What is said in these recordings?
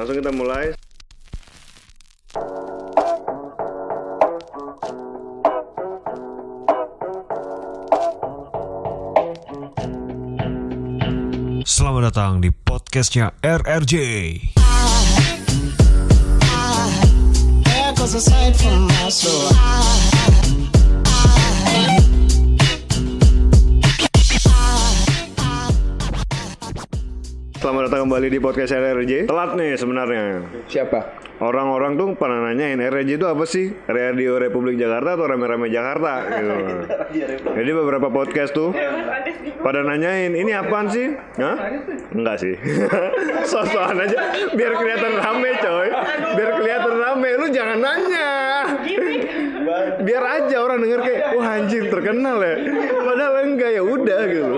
Langsung kita mulai. Selamat datang di podcastnya RRJ. There goes Selamat datang kembali di podcast RRJ. Telat nih sebenarnya. Siapa? Orang-orang tuh pada nanyain RRJ itu apa sih? Radio Republik Jakarta atau Rame-Rame Jakarta gitu. Jadi beberapa podcast tuh pada nanyain ini apaan sih? Hah? Enggak sih. Sosokan aja biar kelihatan rame coy. Biar kelihatan rame lu jangan nanya. Biar aja orang denger kayak wah anjing terkenal ya. Padahal enggak ya udah gitu.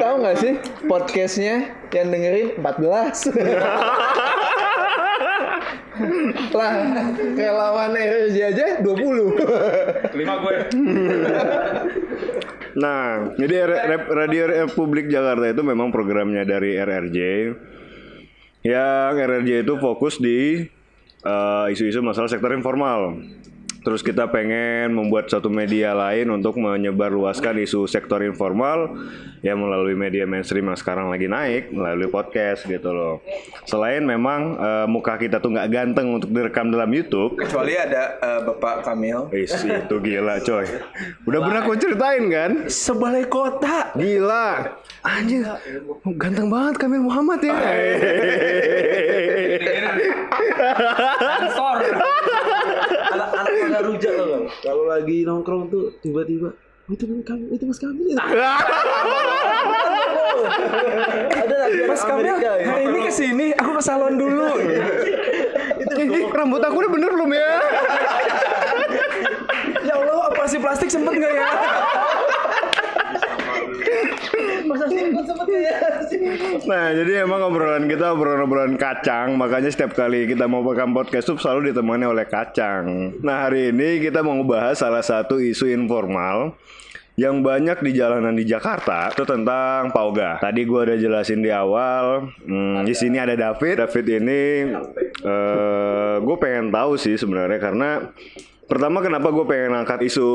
Tahu nggak sih podcastnya yang dengerin 14 lah relawan RRJ aja 20 Nah, jadi R- Rep- Radio Republik Jakarta itu memang programnya dari RRJ. Yang RRJ itu fokus di eh, isu-isu masalah sektor informal. Terus kita pengen membuat satu media lain untuk menyebarluaskan isu sektor informal yang melalui media mainstream yang sekarang lagi naik melalui podcast gitu loh. Selain memang eh, muka kita tuh nggak ganteng untuk direkam dalam YouTube, kecuali ada eh, Bapak Kamil Wis, itu gila coy. Udah pernah aku ceritain kan? sebalai kota Gila. Anjir. Ganteng banget Kamil Muhammad ya. Rujak loh. Kalau lagi nongkrong tuh tiba-tiba "Oh, itu kamu itu mas Kamil ya?" ada lagi Mas Kamil hari ini ke sini aku ke salon dulu. Ih, rambut aku udah bener belum ya? ya Allah operasi plastik sempet nggak ya Nah, jadi emang obrolan kita obrolan-obrolan kacang, makanya setiap kali kita mau rekam podcast tuh selalu ditemani oleh kacang. Nah, hari ini kita mau ngebahas salah satu isu informal yang banyak di jalanan di Jakarta itu tentang pauga. Tadi gua udah jelasin di awal. Hmm, di sini ada David. David ini eh gue pengen tahu sih sebenarnya karena pertama kenapa gue pengen angkat isu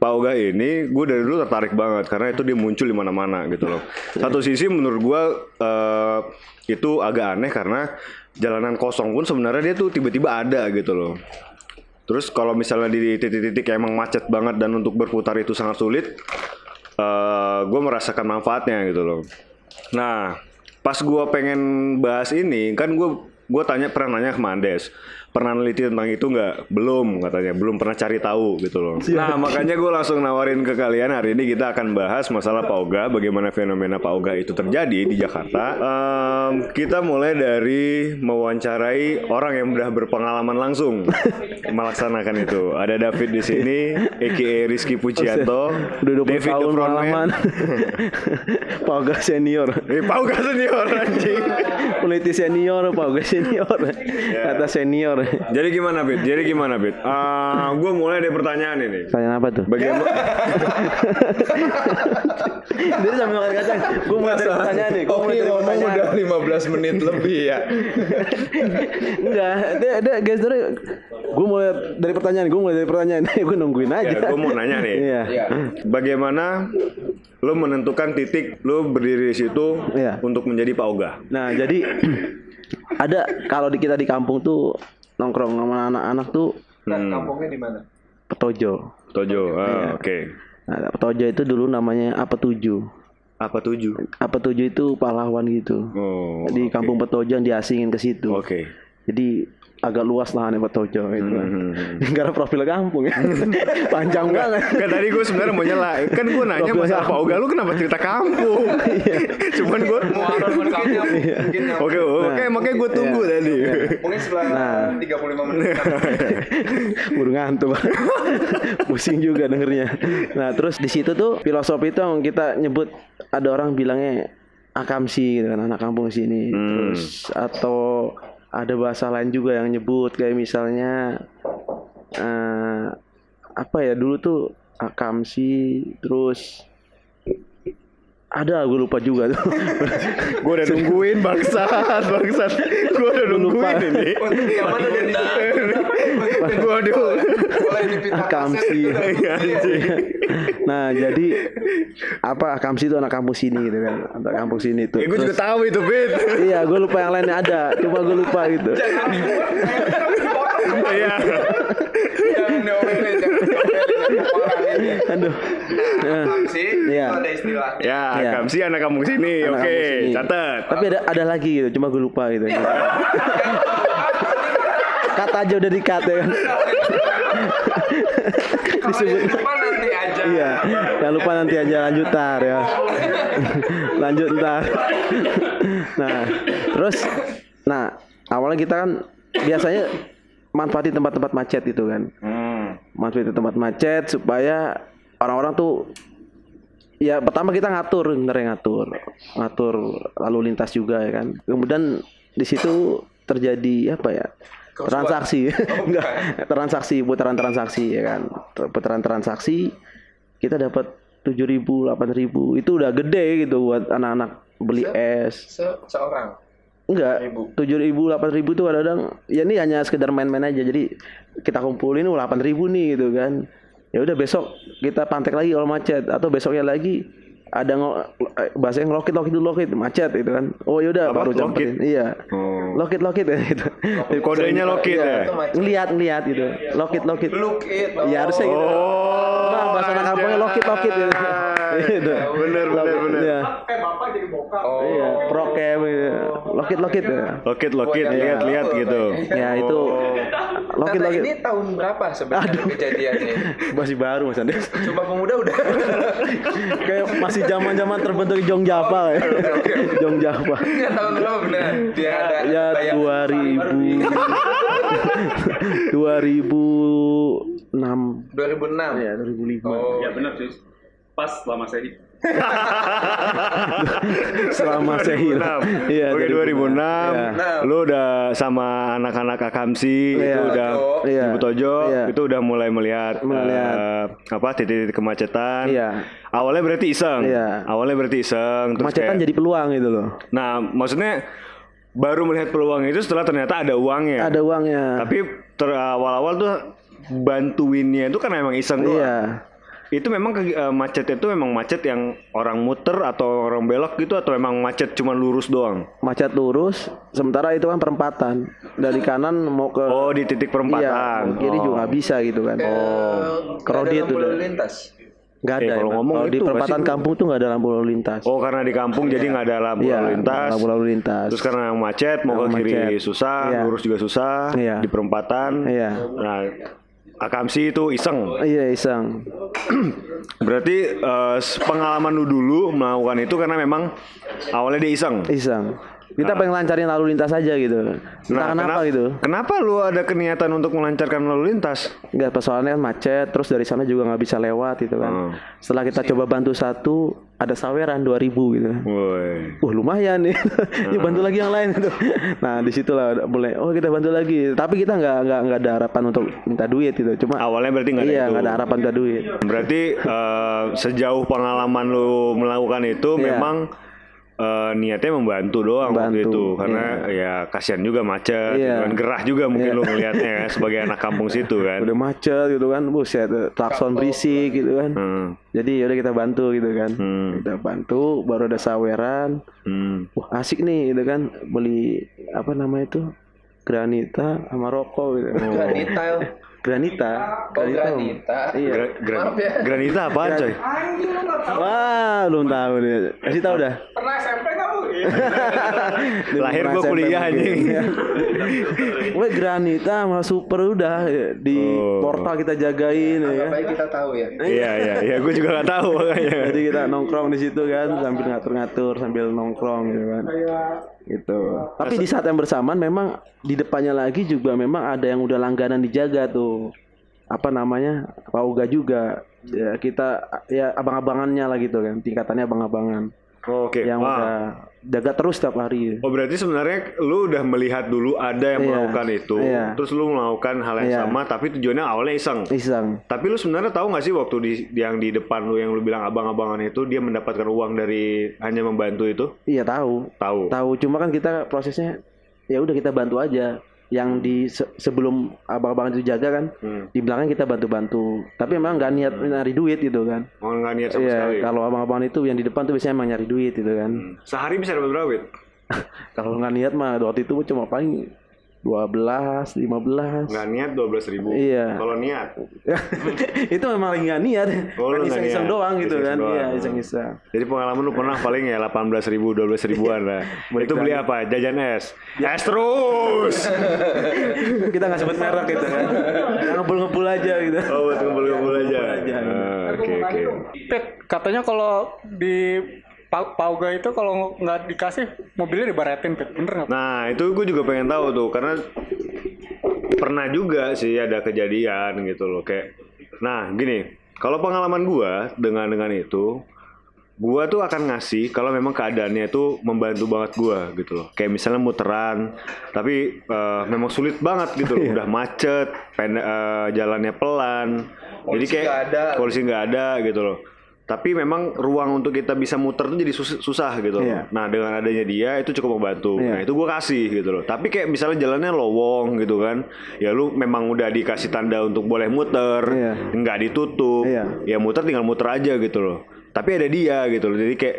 pauga ini, gue dari dulu tertarik banget karena itu dia muncul di mana-mana gitu loh. Satu sisi menurut gue eh, itu agak aneh karena jalanan kosong pun sebenarnya dia tuh tiba-tiba ada gitu loh. Terus kalau misalnya di titik-titik yang emang macet banget dan untuk berputar itu sangat sulit, eh gue merasakan manfaatnya gitu loh. Nah, pas gue pengen bahas ini, kan gue gue tanya pernah nanya ke Mandes, pernah neliti tentang itu nggak? Belum katanya, belum pernah cari tahu gitu loh. Nah, makanya gue langsung nawarin ke kalian hari ini kita akan bahas masalah pauga, bagaimana fenomena pauga itu terjadi di Jakarta. Em, kita mulai dari mewawancarai orang yang udah berpengalaman langsung melaksanakan itu. Ada David di sini, aka Rizky Pujianto, udah 20 David tahun pengalaman Pauga senior Eh, Pauga senior anjing. Peneliti senior Pauga senior Kata senior Jadi gimana, Bit? Jadi gimana, Bit? gue mulai dari pertanyaan ini. Tanya apa tuh? Bagaimana? Dia sambil makan kacang Gue mulai dari pertanyaan nih dari ngomong pertanyaan udah 15 menit lebih ya Enggak Dia, dia guys dari Gue mulai dari pertanyaan Gue mulai dari pertanyaan Gue nungguin aja ya, gue mau nanya nih. Iya Iya. Bagaimana lo menentukan titik lo berdiri di situ Iya. untuk menjadi pauga? Nah jadi ada kalau di kita di kampung tuh nongkrong sama anak-anak tuh Nah, kampungnya di mana? petojo. Tojo, ah, Iya. oke. Nah, petojo itu dulu namanya apa tujuh. Apa tujuh? Apa tujuh itu pahlawan gitu. Oh, di oke. kampung Petojo yang diasingin ke situ. Oke. Jadi agak luas lahannya Petojo itu. Hmm. Karena profil kampung ya. Panjang banget. Kan tadi gue sebenarnya mau nyela, kan gue nanya Profil masalah kampung. pauga lu kenapa cerita kampung? Cuman gue Oke, oke, makanya gue tunggu Iya. tadi. Mungkin setelah Nah. 35 menit. Buru ngantuk. Pusing juga dengernya. Nah, terus di situ tuh filosofi itu yang kita nyebut ada orang bilangnya akamsi gitu kan anak kampung sini. Hmm. Terus atau ada bahasa lain juga yang nyebut kayak misalnya eh apa ya dulu tuh akamsi terus ada gue lupa juga tuh. Gue udah nungguin bangsat, bangsat. Gue udah nungguin ini. Yang mana dari Gue udah. mulai dipinta Akamsi. Iya, anjing. nah jadi apa Akamsi itu anak kampus sini gitu kan, anak kampus sini tuh. Ya, gue juga tahu itu, Fit. Iya, gue lupa yang lainnya ada. Cuma gue lupa gitu. Iya. Orang ini. Aduh. Nah, Sih, Iya. itu ada istilah. Ya, Iya. Kamsi anak kampung sini. Oke, sini. catat. Tapi ada ada lagi gitu, cuma gue lupa gitu. Kata aja udah dikat ya kan. Disebut. lupa nanti aja. Iya, jangan lupa nanti aja lanjut tar ya. lanjut ntar. nah, terus, nah awalnya kita kan biasanya manfaatin tempat-tempat macet itu kan. Manfaatin tempat macet supaya orang-orang tuh ya pertama kita ngatur bener ngatur ngatur lalu lintas juga ya kan. Kemudian di situ terjadi apa ya transaksi. enggak transaksi putaran transaksi ya kan. Putaran transaksi kita dapat tujuh ribu delapan ribu. Itu udah gede gitu buat anak-anak beli es. Se- seorang. Enggak tujuh ribu delapan ribu tuh kadang-kadang ya ini hanya sekedar main-main aja jadi kita kumpulin delapan ribu nih gitu kan ya udah besok kita pantek lagi kalau macet atau besoknya lagi ada ngo bahasa yang lokit lokit dulu lokit macet gitu kan oh yaudah Apa? baru Lokit? jumperin iya Oh. lokit lokit ya gitu Kodenya lokit Iya, ya? ngeliat ngeliat gitu lokit lokit Look it. ya harusnya gitu Oh. nah bahasa anak kampungnya lokit lokit gitu gitu Bener, bener, bener. Iya. Oh. Iya, prokem gitu. Lokit lokit ya. Lokit, lokit, Buat yang lihat, lihat tuh, gitu. Ya itu lokit Tante, lokit. ini tahun berapa sebenarnya kejadiannya? Masih baru Mas Andes. Sumpah pemuda udah. Kayak masih zaman-zaman terbentuk Jong Java ya. Jong Java. Enggak tahun berapa benar? Dia ada Ya tayang 2000 2006 2006. ya 2005 Oh, Ya benar sih. Pas selama saya hidup. selama saya hilang. Iya, Oke 2006, Iya. lu udah sama anak-anak Akamsi itu Iya. udah Iya. di Butojo, Iya. itu udah mulai melihat, Melihat. eh, apa titik-titik kemacetan. Iya. Awalnya berarti iseng. Iya. Awalnya berarti iseng. terus Kemacetan kayak- jadi peluang gitu loh. Nah, maksudnya baru melihat peluang itu setelah ternyata ada uangnya. Ada uangnya. Tapi ter- awal-awal tuh bantuinnya itu kan emang iseng doang. Iya. Itu memang ke, eh, macet itu memang macet yang orang muter atau orang belok gitu atau memang macet cuma lurus doang? Macet lurus, sementara itu kan perempatan. Dari kanan mau ke Oh, di titik Iya, perempatan. mau kiri Oh. juga nggak bisa gitu kan. Oh, crowded lalu lintas. Nggak Eh, ada. kalau emang. ngomong Kalau di itu perempatan pasti- kampung tuh nggak ada lampu lalu lintas. Oh, karena di kampung jadi nggak ada lampu Iya, lalu lintas. lampu lalu lintas. Terus karena yang macet mau ke kiri macet. susah, Iya. lurus juga susah. Iya. Di perempatan. Iya. Nah, Akamsi itu iseng. Iya iseng. Berarti eh, pengalaman lu dulu melakukan itu karena memang awalnya dia iseng. Iseng. Kita pengen lancarin lalu lintas aja gitu. Entah kenapa kenapa, gitu. Kenapa lu ada keniatan untuk melancarkan lalu lintas? Nggak persoalannya kan macet, terus dari sana juga nggak bisa lewat gitu kan. Hmm. Setelah kita coba bantu satu, ada saweran 2000 gitu. Woi. Wah lumayan nih, yuk bantu lagi yang lain gitu. Nah di situlah mulai, oh kita bantu lagi. Tapi kita nggak nggak nggak ada harapan untuk minta duit gitu. Cuma Awalnya berarti nggak ada iya nggak ada harapan minta duit. Berarti eh, sejauh pengalaman lu melakukan itu Iya. memang eh, niatnya membantu doang waktu Membantu, itu karena ya kasihan juga macet, gitu Iya. kan. gerah juga mungkin Iya. lu ngelihatnya ya, sebagai anak kampung situ kan. Udah macet gitu kan, buset, klakson berisik gitu kan. Hmm, Jadi yaudah kita bantu gitu kan. Hmm. Kita bantu, baru ada saweran. hmm. Wah asik nih gitu kan, beli apa nama itu granita sama rokok gitu. Granita. Granita. Oh, granita. Iya. Gra- gran- Maaf ya. Granita apaan coy? Wah, belum tahu nih. Kasih tahu dah. Pernah SMP kamu? Lahir gua kuliah, mungkin. anjing. Wah, granita sama super udah di Oh. portal kita jagain ya. Baik kita tahu ya. Iya iya iya, gue juga nggak tahu makanya. Jadi kita nongkrong di situ kan sambil ngatur-ngatur sambil nongkrong gitu kan. Gitu. Tapi di saat yang bersamaan memang di depannya lagi juga memang ada yang udah langganan dijaga tuh. Apa namanya? Pauga juga. Ya kita ya abang-abangannya lah gitu kan. Tingkatannya abang-abangan. Oke. yang Wah. udah jaga terus setiap hari. Oh berarti sebenarnya lu udah melihat dulu ada yang Iya, melakukan itu, iya. terus lu melakukan hal yang Iya. sama, tapi tujuannya awalnya iseng. Iseng. Tapi lu sebenarnya tahu nggak sih waktu di yang di depan lu yang lu bilang abang-abangan itu dia mendapatkan uang dari hanya membantu itu? Iya tahu. Tahu. Tahu. Cuma kan kita prosesnya ya udah kita bantu aja. Yang di se- sebelum abang-abang itu jaga kan, Hmm. di belakang kita bantu-bantu. Tapi emang nggak niat nyari duit gitu kan. Oh nggak niat sama Iya, sekali. kalau abang-abang itu yang di depan tuh biasanya emang nyari duit gitu kan. Hmm. Sehari bisa dapat berapa? Kalau nggak niat mah waktu itu cuma paling 12, 15. Nggak niat dua belas ribu. Iya. Kalau niat, itu memang lagi nggak niat. Oh, Kan nggak iseng-iseng niat. doang gitu kan. doang. Iya, iseng-iseng. jadi pengalaman lu pernah paling ya delapan belas ribu, dua belas ribuan lah. itu beli apa? Jajan es. Es terus. Kita nggak sebut merek gitu kan. Ngebul-ngebul aja gitu. Oh buat ngumpul-ngumpul aja. aja. Ah, Oke oke. Pit, katanya kalau di Pa- Pauga itu kalau nggak dikasih mobilnya dibaretin, Pit. Bener nggak? Nah itu gue juga pengen tahu tuh karena pernah juga sih ada kejadian gitu loh kayak. Nah gini, kalau pengalaman gua dengan dengan itu, gua tuh akan ngasih kalau memang keadaannya itu membantu banget gua gitu loh. Kayak misalnya muteran, tapi eh, memang sulit banget gitu loh. Udah macet, pendek eh, jalannya pelan. Jadi Polisi kayak nggak ada. polisi nggak ada gitu loh. Tapi memang ruang untuk kita bisa muter tuh jadi sus- susah gitu loh. Iya. Nah dengan adanya dia itu cukup membantu. Iya. Nah itu gue kasih gitu loh. Tapi kayak misalnya jalannya lowong gitu kan, ya lu memang udah dikasih tanda untuk boleh muter, Iya. nggak ditutup, Iya. ya muter tinggal muter aja gitu loh. Tapi ada dia gitu loh. Jadi kayak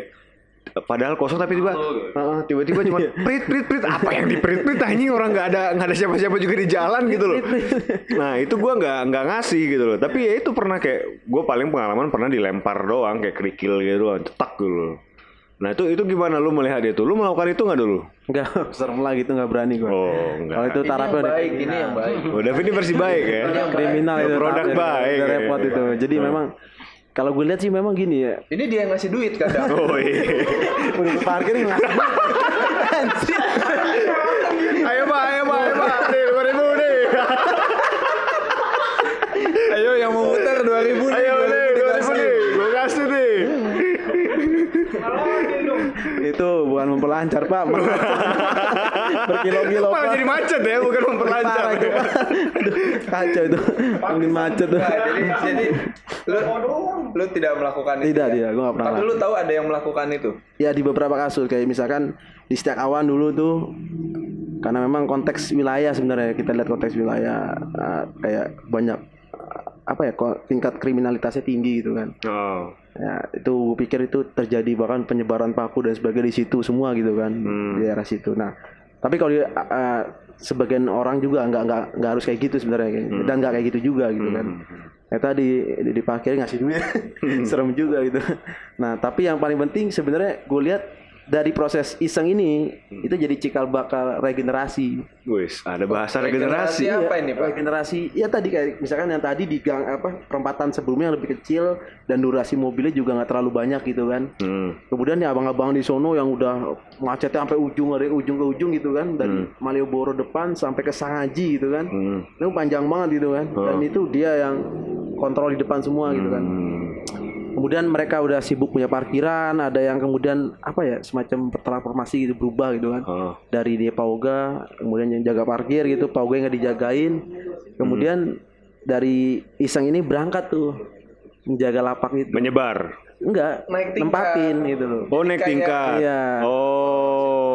padahal kosong tapi tiba Heeh, tiba-tiba cuma prit prit prit apa yang di prit prit anjing orang nggak ada nggak ada siapa-siapa juga di jalan gitu loh. Nah itu gua nggak nggak ngasih gitu loh. Tapi ya itu pernah kayak gue paling pengalaman pernah dilempar doang kayak kerikil gitu doang, cetak gitu loh. Nah itu itu gimana lu melihat itu? Lu melakukan itu nggak dulu? Enggak, serem lah gitu nggak berani gua. Oh enggak. Kalau itu Ini tarafnya yang udah baik, ini yang baik. Oh, David ini versi baik ya. kriminal itu. Produk baik. Udah repot itu. Jadi memang kalau gue lihat sih memang gini ya. Ini dia yang ngasih duit kadang. Oh iya. Udah parkir ngasih. ayo pak, ayo pak, ayo pak. Nih, lima ribu nih. Ayo yang mau muter 2000 nih. Ayo nih, dua ribu nih. Gue kasih nih. Itu bukan memperlancar pak. Berkilo-kilo Malah pak. jadi macet ya, bukan memperlancar. Parah itu. Aduh, Kacau itu. Ini macet tuh. Nah, jadi jadi lu lu tidak melakukan itu. Tidak ya? dia, gue nggak pernah. Tapi lu tahu ada yang melakukan itu. Ya di beberapa kasus kayak misalkan di setiap awan dulu tuh karena memang konteks wilayah sebenarnya kita lihat konteks wilayah uh, kayak banyak apa ya ko- tingkat kriminalitasnya tinggi gitu kan. Oh. Ya itu pikir itu terjadi bahkan penyebaran paku dan sebagainya di situ semua gitu kan di daerah situ. Nah tapi kalau di, uh, sebagian orang juga nggak nggak nggak harus kayak gitu sebenarnya kayak- dan nggak kayak gitu juga gitu kan. Ya tadi di, di parkir ngasih duit serem juga gitu. Nah tapi yang paling penting sebenarnya gue lihat dari proses iseng ini itu jadi cikal bakal regenerasi. Wis, ada bahasa Regenerasi regenerasi. apa ini, Pak? Regenerasi ya tadi kayak misalkan yang tadi di gang apa perempatan sebelumnya yang lebih kecil dan durasi mobilnya juga nggak terlalu banyak gitu kan. Hmm. Kemudian ya abang-abang di sono yang udah macetnya sampai ujung dari ujung ke ujung gitu kan dari Malioboro depan sampai ke Sangaji gitu kan. Hmm. Itu panjang banget gitu kan. Dan itu dia yang kontrol di depan semua gitu kan. Hmm. Kemudian mereka udah sibuk punya parkiran, ada yang kemudian apa ya semacam transformasi gitu berubah gitu kan. Oh. Dari dia Pauga, kemudian yang jaga parkir gitu, Pauga yang nggak dijagain. Kemudian dari iseng ini berangkat tuh menjaga lapak itu. Menyebar. Enggak, Naik tingkat. nempatin gitu loh. Oh, naik tingkat. Iya. Oh.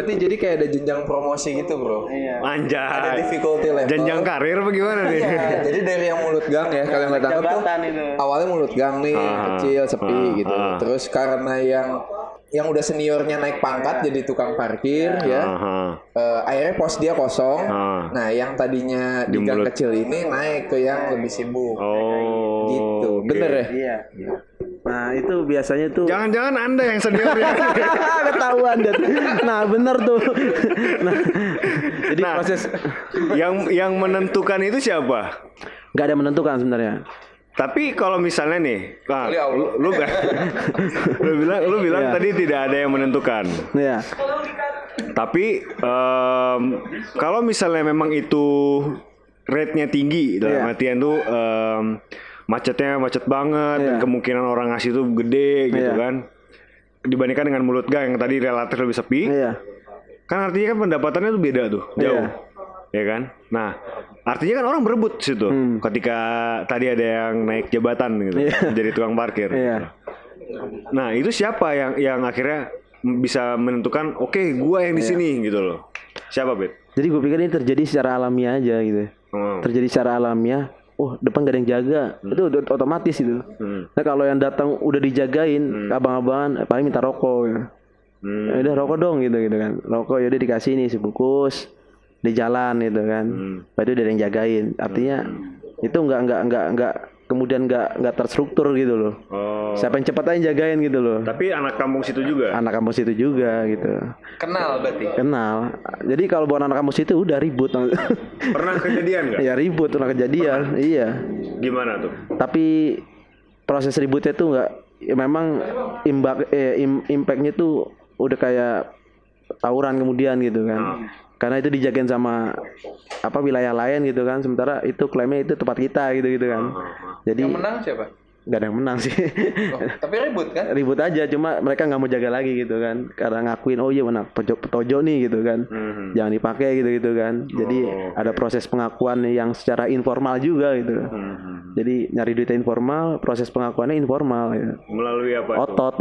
Berarti jadi kayak ada jenjang promosi gitu, Bro. Ada Anjay. difficulty level. Jenjang karir bagaimana nih? Iya, jadi dari yang mulut gang ya, kalau yang nggak tangkap tuh itu. awalnya mulut gang nih, Ah, kecil, sepi ah, gitu. ah. Terus karena yang yang udah seniornya naik pangkat jadi tukang parkir ya. Eh, akhirnya pos dia kosong. Ah. Nah, yang tadinya di, Di gang mulut. kecil ini naik ke yang lebih sibuk. Oh. gitu. Bener ya? Iya. Nah, itu biasanya tuh Jangan-jangan Anda yang senior ya. ketahuan Dan. Nah, bener tuh. Nah, jadi Nah. proses yang yang menentukan itu siapa? nggak ada menentukan sebenarnya. Tapi kalau misalnya nih, nah, lu, lu, lu bilang lu bilang Iya. tadi tidak ada yang menentukan. Iya. Tapi em, kalau misalnya memang itu rate-nya tinggi dalam Iya. artian tuh em, macetnya macet banget dan Iya. kemungkinan orang ngasih itu gede gitu Iya. kan. dibandingkan dengan mulut gang yang tadi relatif lebih sepi Iya. kan artinya kan pendapatannya tuh beda tuh jauh Iya. ya kan nah artinya kan orang berebut situ ketika tadi ada yang naik jabatan gitu Hmm. Iya. jadi tukang parkir Iya. nah itu siapa yang yang akhirnya bisa menentukan oke gua yang di Iya. sini gitu loh siapa bet Jadi gue pikir ini terjadi secara alamiah aja gitu. Hmm. Terjadi secara alamiah. Oh depan gak ada yang jaga. Itu udah otomatis itu. Hmm. Nah kalau yang datang udah dijagain, abang-abangan eh, paling minta rokok. Ya. Hmm. Ya udah rokok dong gitu gitu kan. Rokok ya udah dikasih nih sebungkus di jalan gitu kan. Hmm. Berarti udah ada yang jagain. Artinya itu nggak nggak nggak nggak kemudian nggak nggak terstruktur gitu loh. oh Siapa yang cepat aja yang jagain gitu loh. tapi anak kampung situ juga Anak kampus itu juga gitu. Kenal berarti. Kenal. Jadi kalau buat anak kampus itu udah ribut. pernah kejadian nggak ya ribut pernah kejadian. Iya. gimana tuh Tapi proses ributnya tuh nggak ya memang imbak eh, im- impactnya tuh udah kayak tawuran kemudian gitu kan. Karena itu dijagain sama apa wilayah lain gitu kan. Sementara itu klaimnya itu tempat kita gitu gitu kan. Jadi Yang menang siapa? nggak ada yang menang sih. Oh, tapi ribut kan? ribut aja cuma mereka nggak mau jaga lagi gitu kan karena ngakuin oh iya benar pojok petojo nih gitu kan Mhm. jangan dipakai gitu gitu kan jadi Oh, ada proses pengakuan yang secara informal juga gitu Mhm. jadi nyari duitnya informal proses pengakuannya informal ya melalui apa otot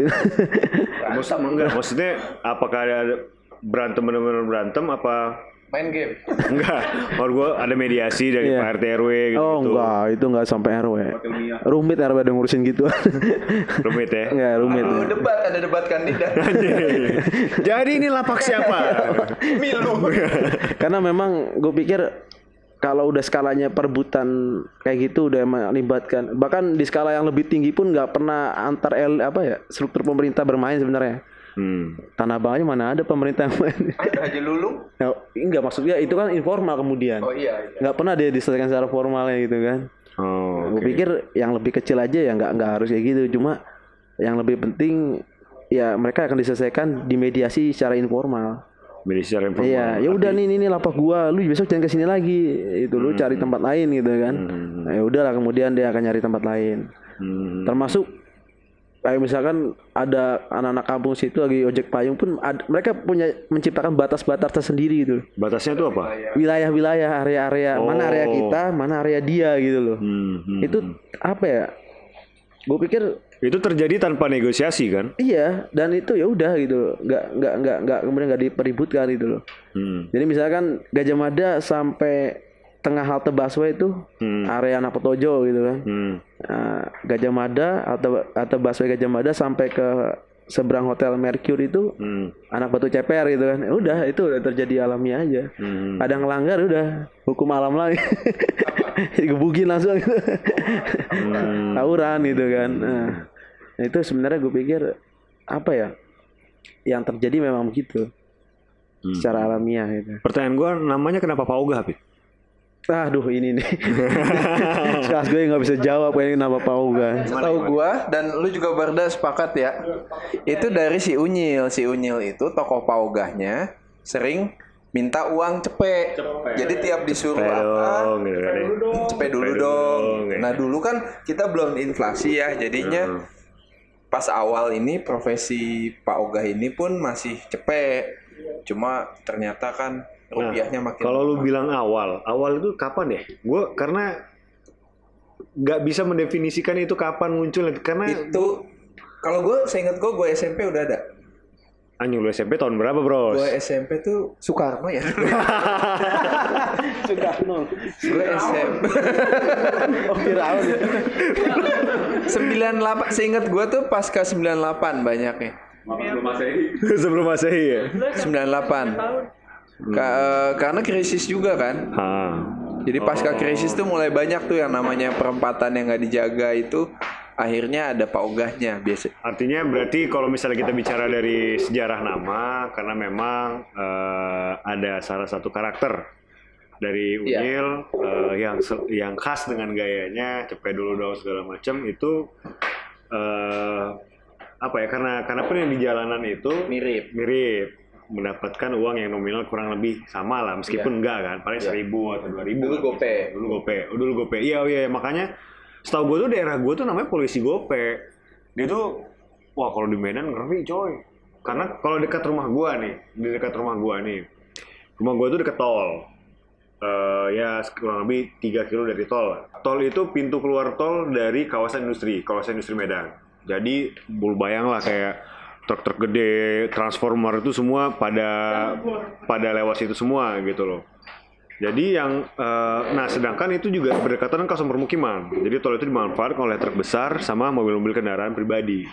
Maksud, enggak, maksudnya apakah ada berantem benar-benar berantem apa Main game. enggak? Menurut gua ada mediasi dari Iya. Pak RT RW gitu. oh enggak itu enggak sampai RW rumit RW ada ngurusin gitu Rumit ya. enggak rumit Oh, debat ada debat kandidat. Jadi ini lapak siapa? Milu. karena memang gue pikir kalau udah skalanya perebutan kayak gitu udah melibatkan bahkan di skala yang lebih tinggi pun nggak pernah antar el apa ya struktur pemerintah bermain sebenarnya Hmm. tanah abangnya mana ada pemerintah yang main Ada Haji Lulu. ya, enggak maksudnya itu kan informal kemudian Oh iya. iya. nggak pernah dia diselesaikan secara formalnya gitu kan Oh, gue oke. pikir yang lebih kecil aja ya nggak nggak harus kayak gitu cuma yang lebih penting ya mereka akan diselesaikan di mediasi secara informal Mediasi secara informal. Iya, ya udah nih nih nih lapak gua, lu besok jangan ke sini lagi. Itu lu cari tempat lain gitu kan. Nah, ya udahlah kemudian dia akan nyari tempat lain. Hmm. Termasuk kayak misalkan ada anak-anak kampung situ lagi ojek payung pun ad- mereka punya menciptakan batas-batas tersendiri gitu. Batasnya itu apa? Wilayah-wilayah, area-area mana area Oh. kita, mana area dia gitu loh. Hmm, hmm. Itu apa ya? Gue pikir Itu terjadi tanpa negosiasi kan? iya dan itu ya udah gitu nggak nggak nggak nggak kemudian nggak dipeributkan gitu loh. Hmm. Jadi misalkan Gajah Mada sampai tengah halte busway itu Hmm. area anak Petojo gitu kan. Hmm. Nah, Gajah Mada atau atau busway Gajah Mada sampai ke seberang hotel Mercury itu Hmm. anak batu ceper gitu kan. Ya udah itu udah terjadi alamiah aja. Hmm. Ada yang ngelanggar udah hukum alam lagi. Digebukin langsung gitu. Hmm. Tawuran gitu kan. Nah, itu sebenarnya gue pikir apa ya? Yang terjadi memang begitu. Hmm. Secara alamiah gitu. Pertanyaan gua namanya kenapa Pak Oga, Pit? Aduh ini nih. Kelas gue nggak bisa jawab kayak nama Pak Uga. Tahu gua dan lu juga Barda sepakat ya. Itu dari si Unyil. Si Unyil itu tokoh paugahnya sering minta uang cepet. Jadi tiap disuruh Cepet apa, dong, gitu kan ya. cepet dulu Cepet dong. dong, ya. Nah dulu kan kita belum inflasi ya, jadinya Hmm. pas awal ini profesi Pak Ogah ini pun masih cepet. Cuma ternyata kan rupiahnya makin Kalau lu bilang awal, awal itu kapan ya? Gue karena nggak bisa mendefinisikan itu kapan muncul karena itu kalau gue seingat gue gue SMP udah ada anjing lu SMP tahun berapa, Bros? gue SMP tuh Soekarno ya Soekarno. gue SMP Oh Firaun ya. 98 seingat gue tuh pasca 98 banyaknya Sebelum masehi. Sebelum Masehi ya? 98 Ka- eh, karena krisis juga kan. Ha. jadi pasca krisis tuh mulai banyak tuh yang namanya perempatan yang nggak dijaga itu akhirnya ada paugahnya biasa. Artinya berarti kalau misalnya kita bicara dari sejarah nama, karena memang eh, ada salah satu karakter dari. Unyil eh, yang se- yang khas dengan gayanya cepet dulu dong segala macam itu eh, apa ya karena karena pun yang di jalanan itu mirip. mirip mendapatkan uang yang nominal kurang lebih sama lah meskipun enggak kan paling seribu atau dua ribu Dulu gope. dulu gope oh, dulu gope iya iya makanya setahu gue tuh daerah gue tuh namanya polisi gope dia tuh wah kalau di Medan ngeri coy. Karena kalau dekat rumah gua nih, di dekat rumah gua nih, rumah gua itu dekat tol. Eh, ya kurang lebih 3 kilo dari tol. Tol itu pintu keluar tol dari kawasan industri, kawasan industri Medan. Jadi bul bayang lah kayak truk-truk gede, transformer itu semua pada pada lewat situ semua gitu loh. Jadi yang eh, nah sedangkan itu juga berdekatan dengan kawasan permukiman. Jadi tol itu dimanfaatkan oleh truk besar sama mobil-mobil kendaraan pribadi.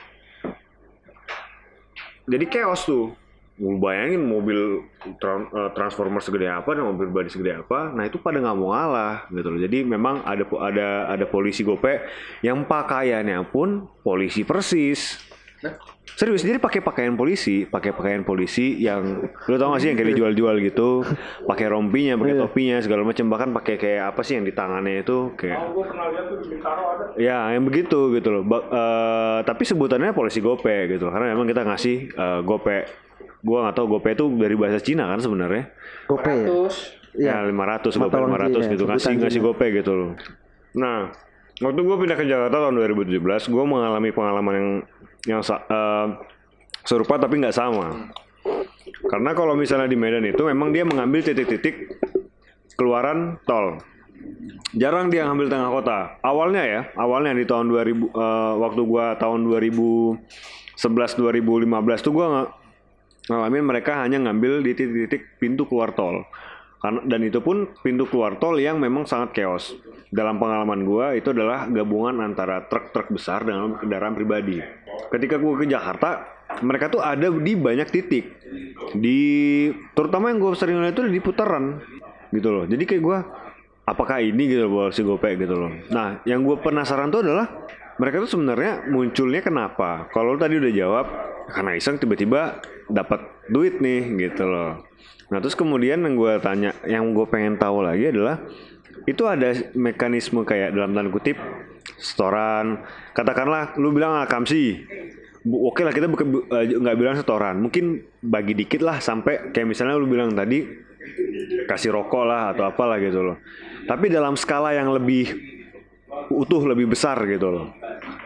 Jadi chaos tuh. Lu bayangin mobil eh, transformer segede apa dan mobil pribadi segede apa. Nah, itu pada nggak mau ngalah gitu loh. Jadi memang ada ada ada polisi gope yang pakaiannya pun polisi persis. Serius, jadi pakai pakaian polisi, pakai pakaian polisi yang lu tau gak sih yang kayak dijual-jual gitu, pakai rompinya, pakai topinya segala macam, bahkan pakai kayak apa sih yang di tangannya itu kayak gue pernah lihat tuh di Bintaro ada. Ya, yang begitu gitu loh. Ba- eh, tapi sebutannya polisi gope gitu loh. Karena memang kita ngasih eh, gope. Gua nggak tahu gope itu dari bahasa Cina kan sebenarnya. Gope ya? Ya, 500 gope Mata uang 500 Cina, gitu ngasih ngasih gope gitu loh. Nah, waktu gue pindah ke Jakarta tahun 2017, gue mengalami pengalaman yang yang eh, serupa tapi nggak sama. Karena kalau misalnya di Medan itu memang dia mengambil titik-titik keluaran tol. Jarang dia ngambil tengah kota. Awalnya ya, awalnya di tahun 2000 eh, waktu gua tahun 2011 2015 tuh gua ngalamin mereka hanya ngambil di titik-titik pintu keluar tol. Dan itu pun pintu keluar tol yang memang sangat chaos. Dalam pengalaman gua itu adalah gabungan antara truk-truk besar dengan kendaraan pribadi. Ketika gua ke Jakarta, mereka tuh ada di banyak titik. Di terutama yang gua sering lihat itu di putaran gitu loh. Jadi kayak gua apakah ini gitu loh si Gope gitu loh. Nah, yang gue penasaran tuh adalah mereka tuh sebenarnya munculnya kenapa? Kalau tadi udah jawab karena iseng tiba-tiba dapat duit nih gitu loh. Nah terus kemudian yang gue tanya, yang gue pengen tahu lagi adalah itu ada mekanisme kayak dalam tanda kutip setoran. Katakanlah lu bilang akamsi, Bu, oke lah kita eh, nggak bilang setoran, mungkin bagi dikit lah sampai kayak misalnya lu bilang tadi kasih rokok lah atau apalah gitu loh. Tapi dalam skala yang lebih utuh lebih besar gitu loh.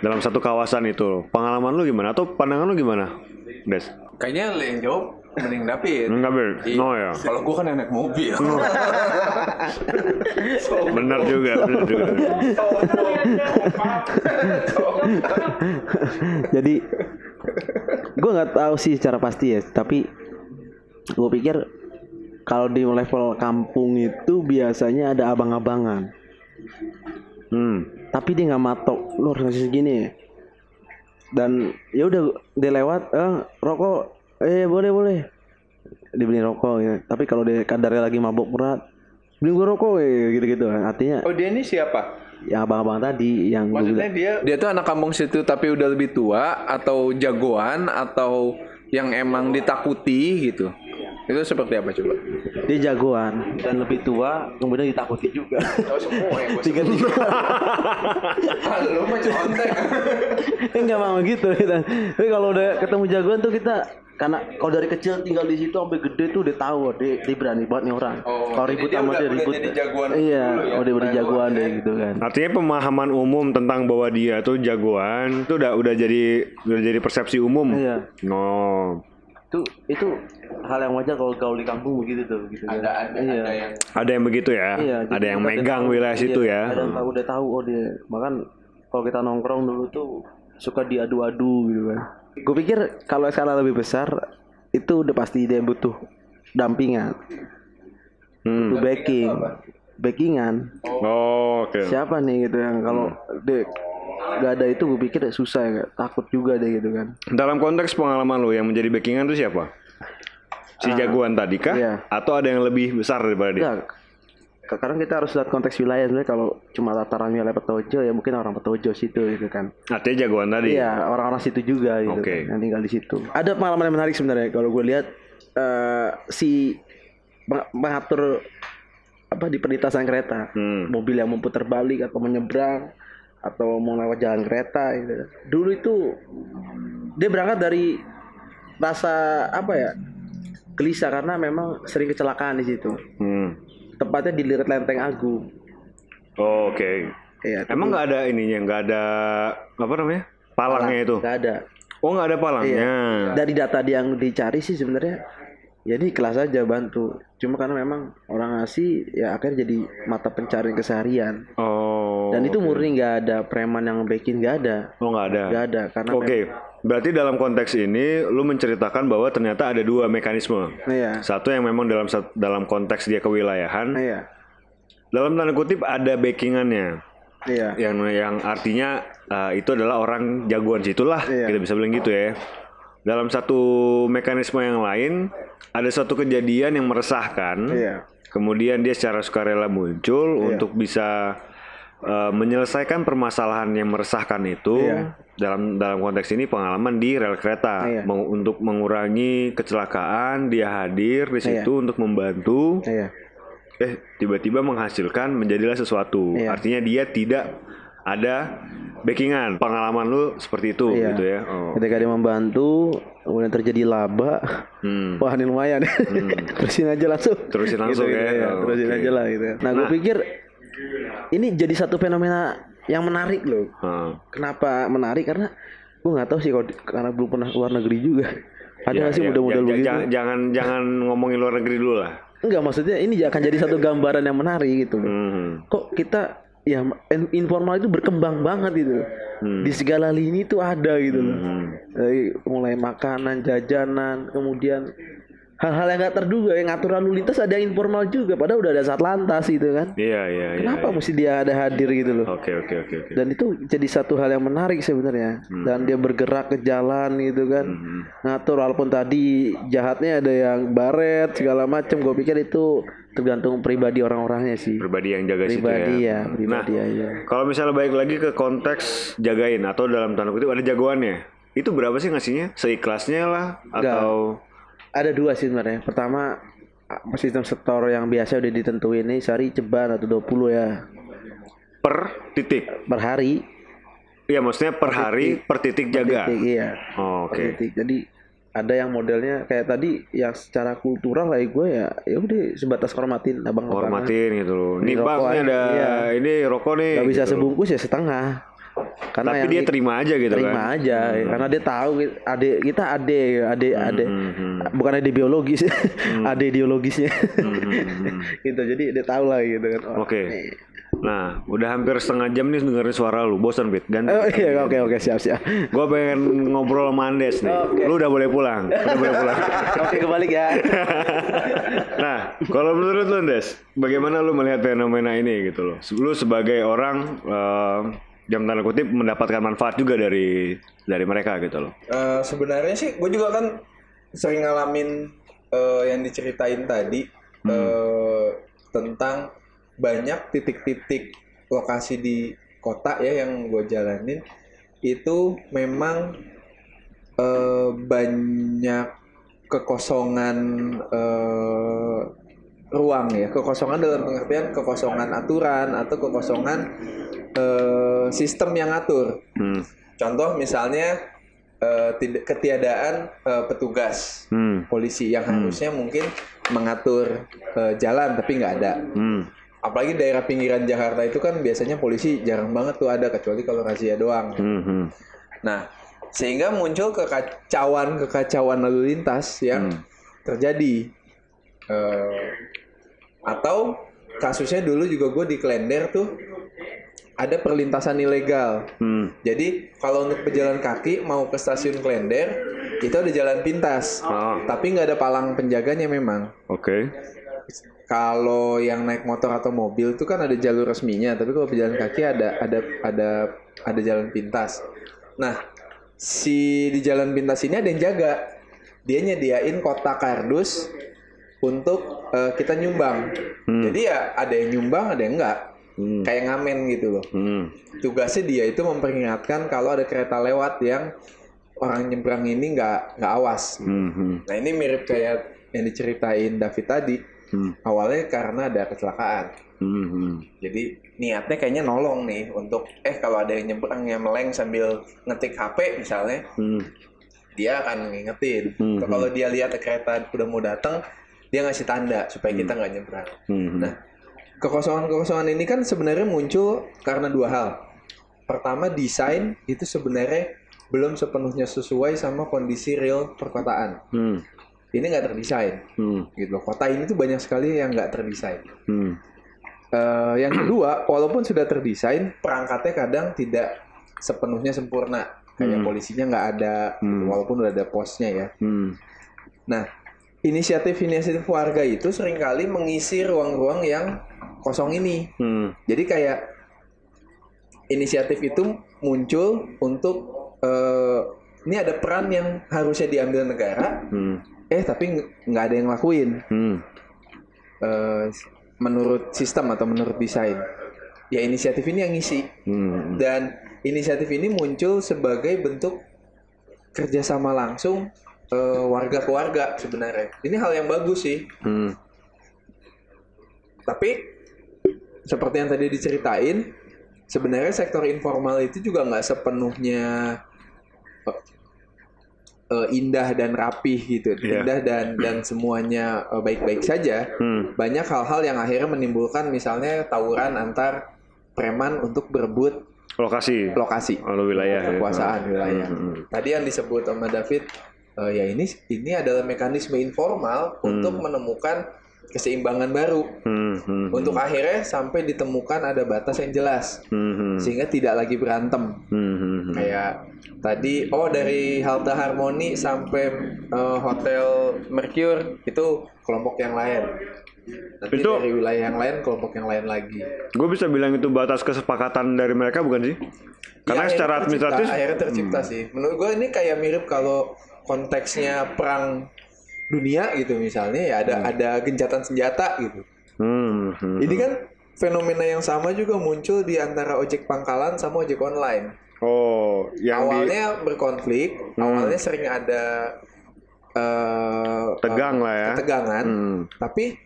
Dalam satu kawasan itu loh. Pengalaman lu gimana atau pandangan lu gimana? Des. Kayaknya lu yang jawab mending David. Enggak. Iya. No ya. Kalau gua kan anak mobil. Benar juga, benar juga. Jadi gue nggak tahu sih secara pasti ya, tapi gue pikir kalau di level kampung itu biasanya ada abang-abangan, Hmm. tapi dia nggak matok, lu harus ngasih segini. Dan ya udah dia lewat, eh rokok, eh boleh boleh, dibeli rokok ya. Tapi kalau dia kadarnya lagi mabuk berat, beli gue rokok ya gitu-gitu. Artinya Oh dia ini siapa? ya abang-abang tadi yang Maksudnya bilang- dia dia tuh anak kampung situ tapi udah lebih tua atau jagoan atau yang emang ditakuti gitu. Itu seperti apa coba? dia jagoan dan lebih tua, kemudian ditakuti juga. Oh semua yang gue tiga tiga mah contek. enggak mau gitu kita tapi kalau udah ketemu jagoan tuh kita karena kalau dari kecil tinggal di situ sampai gede tuh udah tahu dia, dia berani banget nih orang Oh, kalau ribut dia sama udah- dia udah ribut jadi jagoan iya dulu ya, udah udah level jagoan deh gitu kan Artinya pemahaman umum tentang bahwa dia tuh jagoan itu udah udah jadi udah jadi persepsi umum. Iya. No. Itu itu hal yang wajar kalau gaul di kampung begitu tuh gitu kan. Ada ada iya. ada yang Ada yang begitu ya. Iya, ada jadi yang megang tahu, wilayah iya, situ ya. Ada yang tahu udah tahu oh dia. Bahkan kalau kita nongkrong dulu tuh suka diadu-adu gitu kan. Gue pikir kalau skala lebih besar itu udah pasti dia butuh dampingan, Hmm. butuh backing, backingan. Oh, oke. Siapa nih gitu yang kalau dia gak ada itu gue pikir ya susah ya takut juga deh gitu kan. Dalam konteks pengalaman lo yang menjadi backingan itu siapa? Si jagoan tadi kah? iya. Atau ada yang lebih besar daripada dia? Ya, sekarang kita harus lihat konteks wilayah sebenarnya kalau cuma tataran wilayah Petojo ya mungkin orang Petojo situ gitu kan. Artinya jagoan tadi. Iya, orang-orang situ juga gitu Oke. kan, yang tinggal di situ. Ada pengalaman yang menarik sebenarnya kalau gue lihat eh, si pengatur apa di perlintasan kereta, Hmm. mobil yang memutar balik atau menyeberang atau mau lewat jalan kereta gitu. Dulu itu dia berangkat dari rasa apa ya? gelisah karena memang sering kecelakaan di situ. Hmm. Tepatnya di Lirik Lenteng Agung. Oh, Oke. Iya, Emang nggak ada ininya, nggak ada apa namanya? Palangnya itu. Gak ada. Oh nggak ada palangnya. Dari data yang dicari sih sebenarnya ya ini kelas aja bantu. Cuma karena memang orang ngasih ya akhirnya jadi mata pencarian keseharian. Oh. Dan itu murni nggak ada preman yang backing nggak ada. Oh nggak ada. Nggak ada karena Oke, berarti dalam konteks ini lu menceritakan bahwa ternyata ada dua mekanisme. Iya. Satu yang memang dalam dalam konteks dia kewilayahan, Iya. dalam tanda kutip ada backingannya. Iya. Yang yang artinya uh, itu adalah orang jagoan situlah, Iya. kita bisa bilang gitu ya. Dalam satu mekanisme yang lain, ada suatu kejadian yang meresahkan. Iya. Kemudian dia secara sukarela muncul untuk bisa uh, menyelesaikan permasalahan yang meresahkan itu Iya. dalam dalam konteks ini pengalaman di rel kereta Iya. Meng- untuk mengurangi kecelakaan dia hadir di situ untuk membantu Iya. eh tiba-tiba menghasilkan menjadilah sesuatu Iya. artinya dia tidak ada backingan pengalaman lu seperti itu Iya. gitu ya oh. Ketika dia membantu, kemudian terjadi laba, Hmm. wah ini lumayan. terusin aja langsung. Terusin langsung Gitu, ya. gitu, Oh, terusin oke. aja lah gitu. Nah, gue Nah. pikir ini jadi satu fenomena yang menarik loh. Ah. Kenapa menarik? Karena gue nggak tahu sih kalau di- karena belum pernah keluar negeri juga. Ada Ya, sih ya, ja- ja- begitu? jangan, jangan jangan ngomongin luar negeri dulu lah Enggak maksudnya ini akan jadi satu gambaran yang menarik gitu. Hmm. Kok kita ya in- informal itu berkembang banget gitu. Hmm. Di segala lini itu ada gitu loh. Dari mulai makanan, jajanan, kemudian hal-hal yang nggak terduga yang ngatur lalu lintas ada yang informal juga padahal udah ada saat lantas gitu kan. iya iya iya Kenapa iya. mesti dia ada hadir gitu loh. oke oke oke Dan itu jadi satu hal yang menarik sebenarnya. Dan dia bergerak ke jalan gitu kan. Ngatur walaupun tadi jahatnya ada yang baret segala macam. Gue pikir itu tergantung pribadi orang-orangnya sih. pribadi yang jaga situ Pribadi ya ya, pribadi aja. Kalau misalnya balik lagi ke konteks jagain atau dalam tanda kutip ada jagoannya, itu berapa sih ngasihnya? Seikhlasnya lah atau Ada dua sih sebenarnya. Pertama sistem setor yang biasa udah ditentuin nih sehari ceban atau 20 ya per titik? per hari. Iya maksudnya per hari per titik jaga. Titik, iya. Oh, Per Oke. titik. Jadi ada yang modelnya kayak tadi yang secara kultural lah gue ya ya udah sebatas hormatin abang Hormatin gitu loh. Ini Nih bang, ini ada iya. ini rokok nih. Gak bisa gitu. sebungkus ya setengah. Karena Tapi dia di- terima aja gitu terima kan. aja karena dia tahu ade kita ade ade ade bukan ade biologis ade ideologisnya gitu jadi dia tahu lah gitu kan Oh, Oke. nih. Nah, udah hampir setengah jam nih dengerin suara lu. Bosan, Bit. Ganti. oh iya oke oke siap siap Gue pengen ngobrol sama Andes nih. Oke. Lu udah boleh pulang. Udah boleh pulang. oke kebalik ya nah, kalau menurut lu, Des, bagaimana lu melihat fenomena ini gitu loh? Lu sebagai orang eh, yang tanda kutip mendapatkan manfaat juga dari dari mereka gitu loh. Eh, sebenarnya sih gue juga kan sering ngalamin eh, yang diceritain tadi eh, tentang banyak titik-titik lokasi di kota ya yang gue jalanin itu memang eh, banyak kekosongan eh, ruang ya kekosongan dalam pengertian kekosongan aturan atau kekosongan eh, sistem yang ngatur Hmm. Contoh misalnya eh, ketiadaan eh, petugas Hmm. polisi yang harusnya mungkin mengatur eh, jalan tapi nggak ada. Hmm. Apalagi daerah pinggiran Jakarta itu kan biasanya polisi jarang banget tuh ada kecuali kalau razia doang. Hmm. hmm. Nah, sehingga muncul kekacauan kekacauan lalu lintas yang terjadi. Eh, atau kasusnya dulu juga gue di Klender tuh ada perlintasan ilegal. Hmm. Jadi kalau untuk pejalan kaki mau ke stasiun Klender itu ada jalan pintas, Ah. tapi nggak ada palang penjaganya memang. Oke. Kalau yang naik motor atau mobil itu kan ada jalur resminya, tapi kalau pejalan kaki ada ada ada ada jalan pintas. Nah, si di jalan pintas ini ada yang jaga. Dia nyediain kotak kardus untuk eh, kita nyumbang. Jadi ya ada yang nyumbang, ada yang enggak. Kayak ngamen gitu loh. Hmm. Tugasnya dia itu memperingatkan kalau ada kereta lewat yang orang nyebrang ini nggak nggak awas. Hmm. hmm. Nah ini mirip kayak yang diceritain David tadi. Hmm. Awalnya karena ada kecelakaan. Hmm. hmm. Jadi niatnya kayaknya nolong nih untuk eh kalau ada yang nyebrang yang meleng sambil ngetik HP misalnya, Hmm. dia akan ngingetin. Hmm. Kalau dia lihat kereta udah mau datang, dia ngasih tanda supaya kita nggak nyebrang. Hmm. Nah, kekosongan-kekosongan ini kan sebenarnya muncul karena dua hal. Pertama desain itu sebenarnya belum sepenuhnya sesuai sama kondisi real perkotaan. Hmm. Ini nggak terdesain, Hmm. gitu. Kota ini tuh banyak sekali yang nggak terdesain. Hmm. Eh, yang kedua, walaupun sudah terdesain, perangkatnya kadang tidak sepenuhnya sempurna. Kayak polisinya nggak ada, gitu, walaupun udah ada posnya ya. Hmm. Nah, inisiatif-inisiatif warga itu sering kali mengisi ruang-ruang yang kosong ini. Hmm. Jadi kayak inisiatif itu muncul untuk eh, ini ada peran yang harusnya diambil negara, Hmm. eh tapi ng- nggak ada yang lakuin Hmm. eh, menurut sistem atau menurut desain. Ya inisiatif ini yang ngisi Hmm. dan inisiatif ini muncul sebagai bentuk kerjasama langsung eh, warga ke warga sebenarnya. Ini hal yang bagus sih. Hmm. Tapi seperti yang tadi diceritain, sebenarnya sektor informal itu juga nggak sepenuhnya eh, indah dan rapih gitu, Iya. indah dan dan semuanya eh, baik-baik saja. Hmm. Banyak hal-hal yang akhirnya menimbulkan misalnya tawuran antar preman untuk berebut Lokasi. lokasi Kalau wilayah. ya. kekuasaan wilayah. Hmm. Tadi yang disebut sama David, eh, ya ini ini adalah mekanisme informal untuk menemukan keseimbangan baru. Hmm. Hmm. Untuk akhirnya sampai ditemukan ada batas yang jelas Hmm. sehingga tidak lagi berantem. Hmm. Hmm. Kayak tadi oh dari halte Harmoni sampai eh, hotel Mercure itu kelompok yang lain. Nanti Itu- dari wilayah yang lain kelompok yang lain lagi. Gue bisa bilang itu batas kesepakatan dari mereka bukan sih? Karena Ya, secara tercipta- administratif akhirnya tercipta sih. Menurut gue ini kayak mirip kalau konteksnya perang dunia gitu misalnya ya ada ada gencatan senjata gitu. Hmm. Hmm. Ini kan fenomena yang sama juga muncul di antara ojek pangkalan sama ojek online. oh yang di awalnya berkonflik, awalnya sering ada eh, Tegang lah ya. ketegangan, Hmm. tapi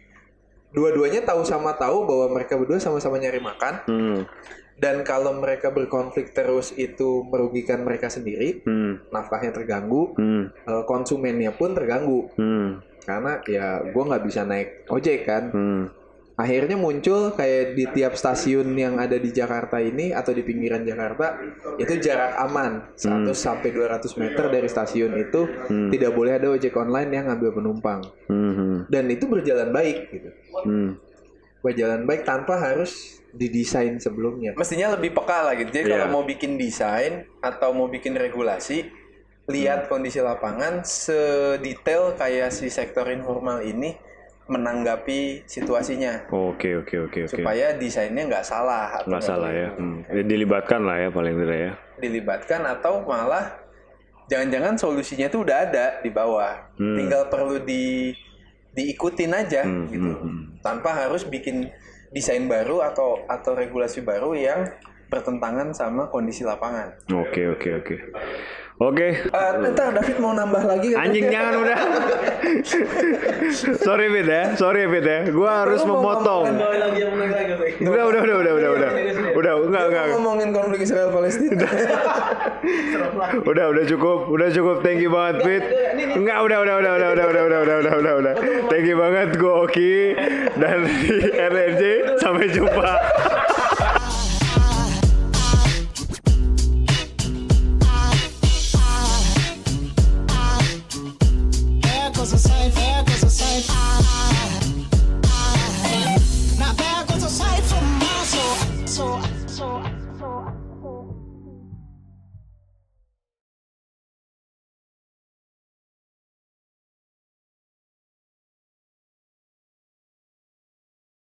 dua-duanya tahu sama tahu bahwa mereka berdua sama-sama nyari makan Hmm. Dan kalau mereka berkonflik terus itu merugikan mereka sendiri, Hmm. nafkahnya terganggu, Hmm. eh, konsumennya pun terganggu Hmm. karena ya gua nggak bisa naik ojek kan. Hmm. Akhirnya muncul kayak di tiap stasiun yang ada di Jakarta ini atau di pinggiran Jakarta itu jarak aman 100 sampai 200 meter dari stasiun itu tidak boleh ada ojek online yang ngambil penumpang Hmm. dan itu berjalan baik gitu. Hmm. Berjalan baik tanpa harus didesain sebelumnya. Mestinya lebih peka lah gitu. Jadi Iya. kalau mau bikin desain atau mau bikin regulasi, lihat kondisi lapangan sedetail kayak si sektor informal ini menanggapi situasinya Oke oke oke oke. supaya desainnya nggak salah Nggak salah ya. Hmm. Ya, Dilibatkan lah ya paling tidak ya. dilibatkan atau malah jangan-jangan solusinya itu udah ada di bawah tinggal perlu di diikutin aja gitu tanpa harus bikin desain baru atau atau regulasi baru yang bertentangan sama kondisi lapangan. Oke oke oke. Oke. Eh, ntar David mau nambah lagi. Anjing jangan udah. Sorry Fit ya, sorry Fit ya. Gua harus Lu memotong. ngomongin- Udah udah udah udah udah udah. Udah enggak enggak. ngomongin konflik Israel Palestina. Udah udah cukup, udah cukup. Thank you banget Fit. Enggak udah udah udah udah udah udah udah udah udah udah udah. Thank you banget gua Oki dan RRJ sampai jumpa. goes the. I, I, the same.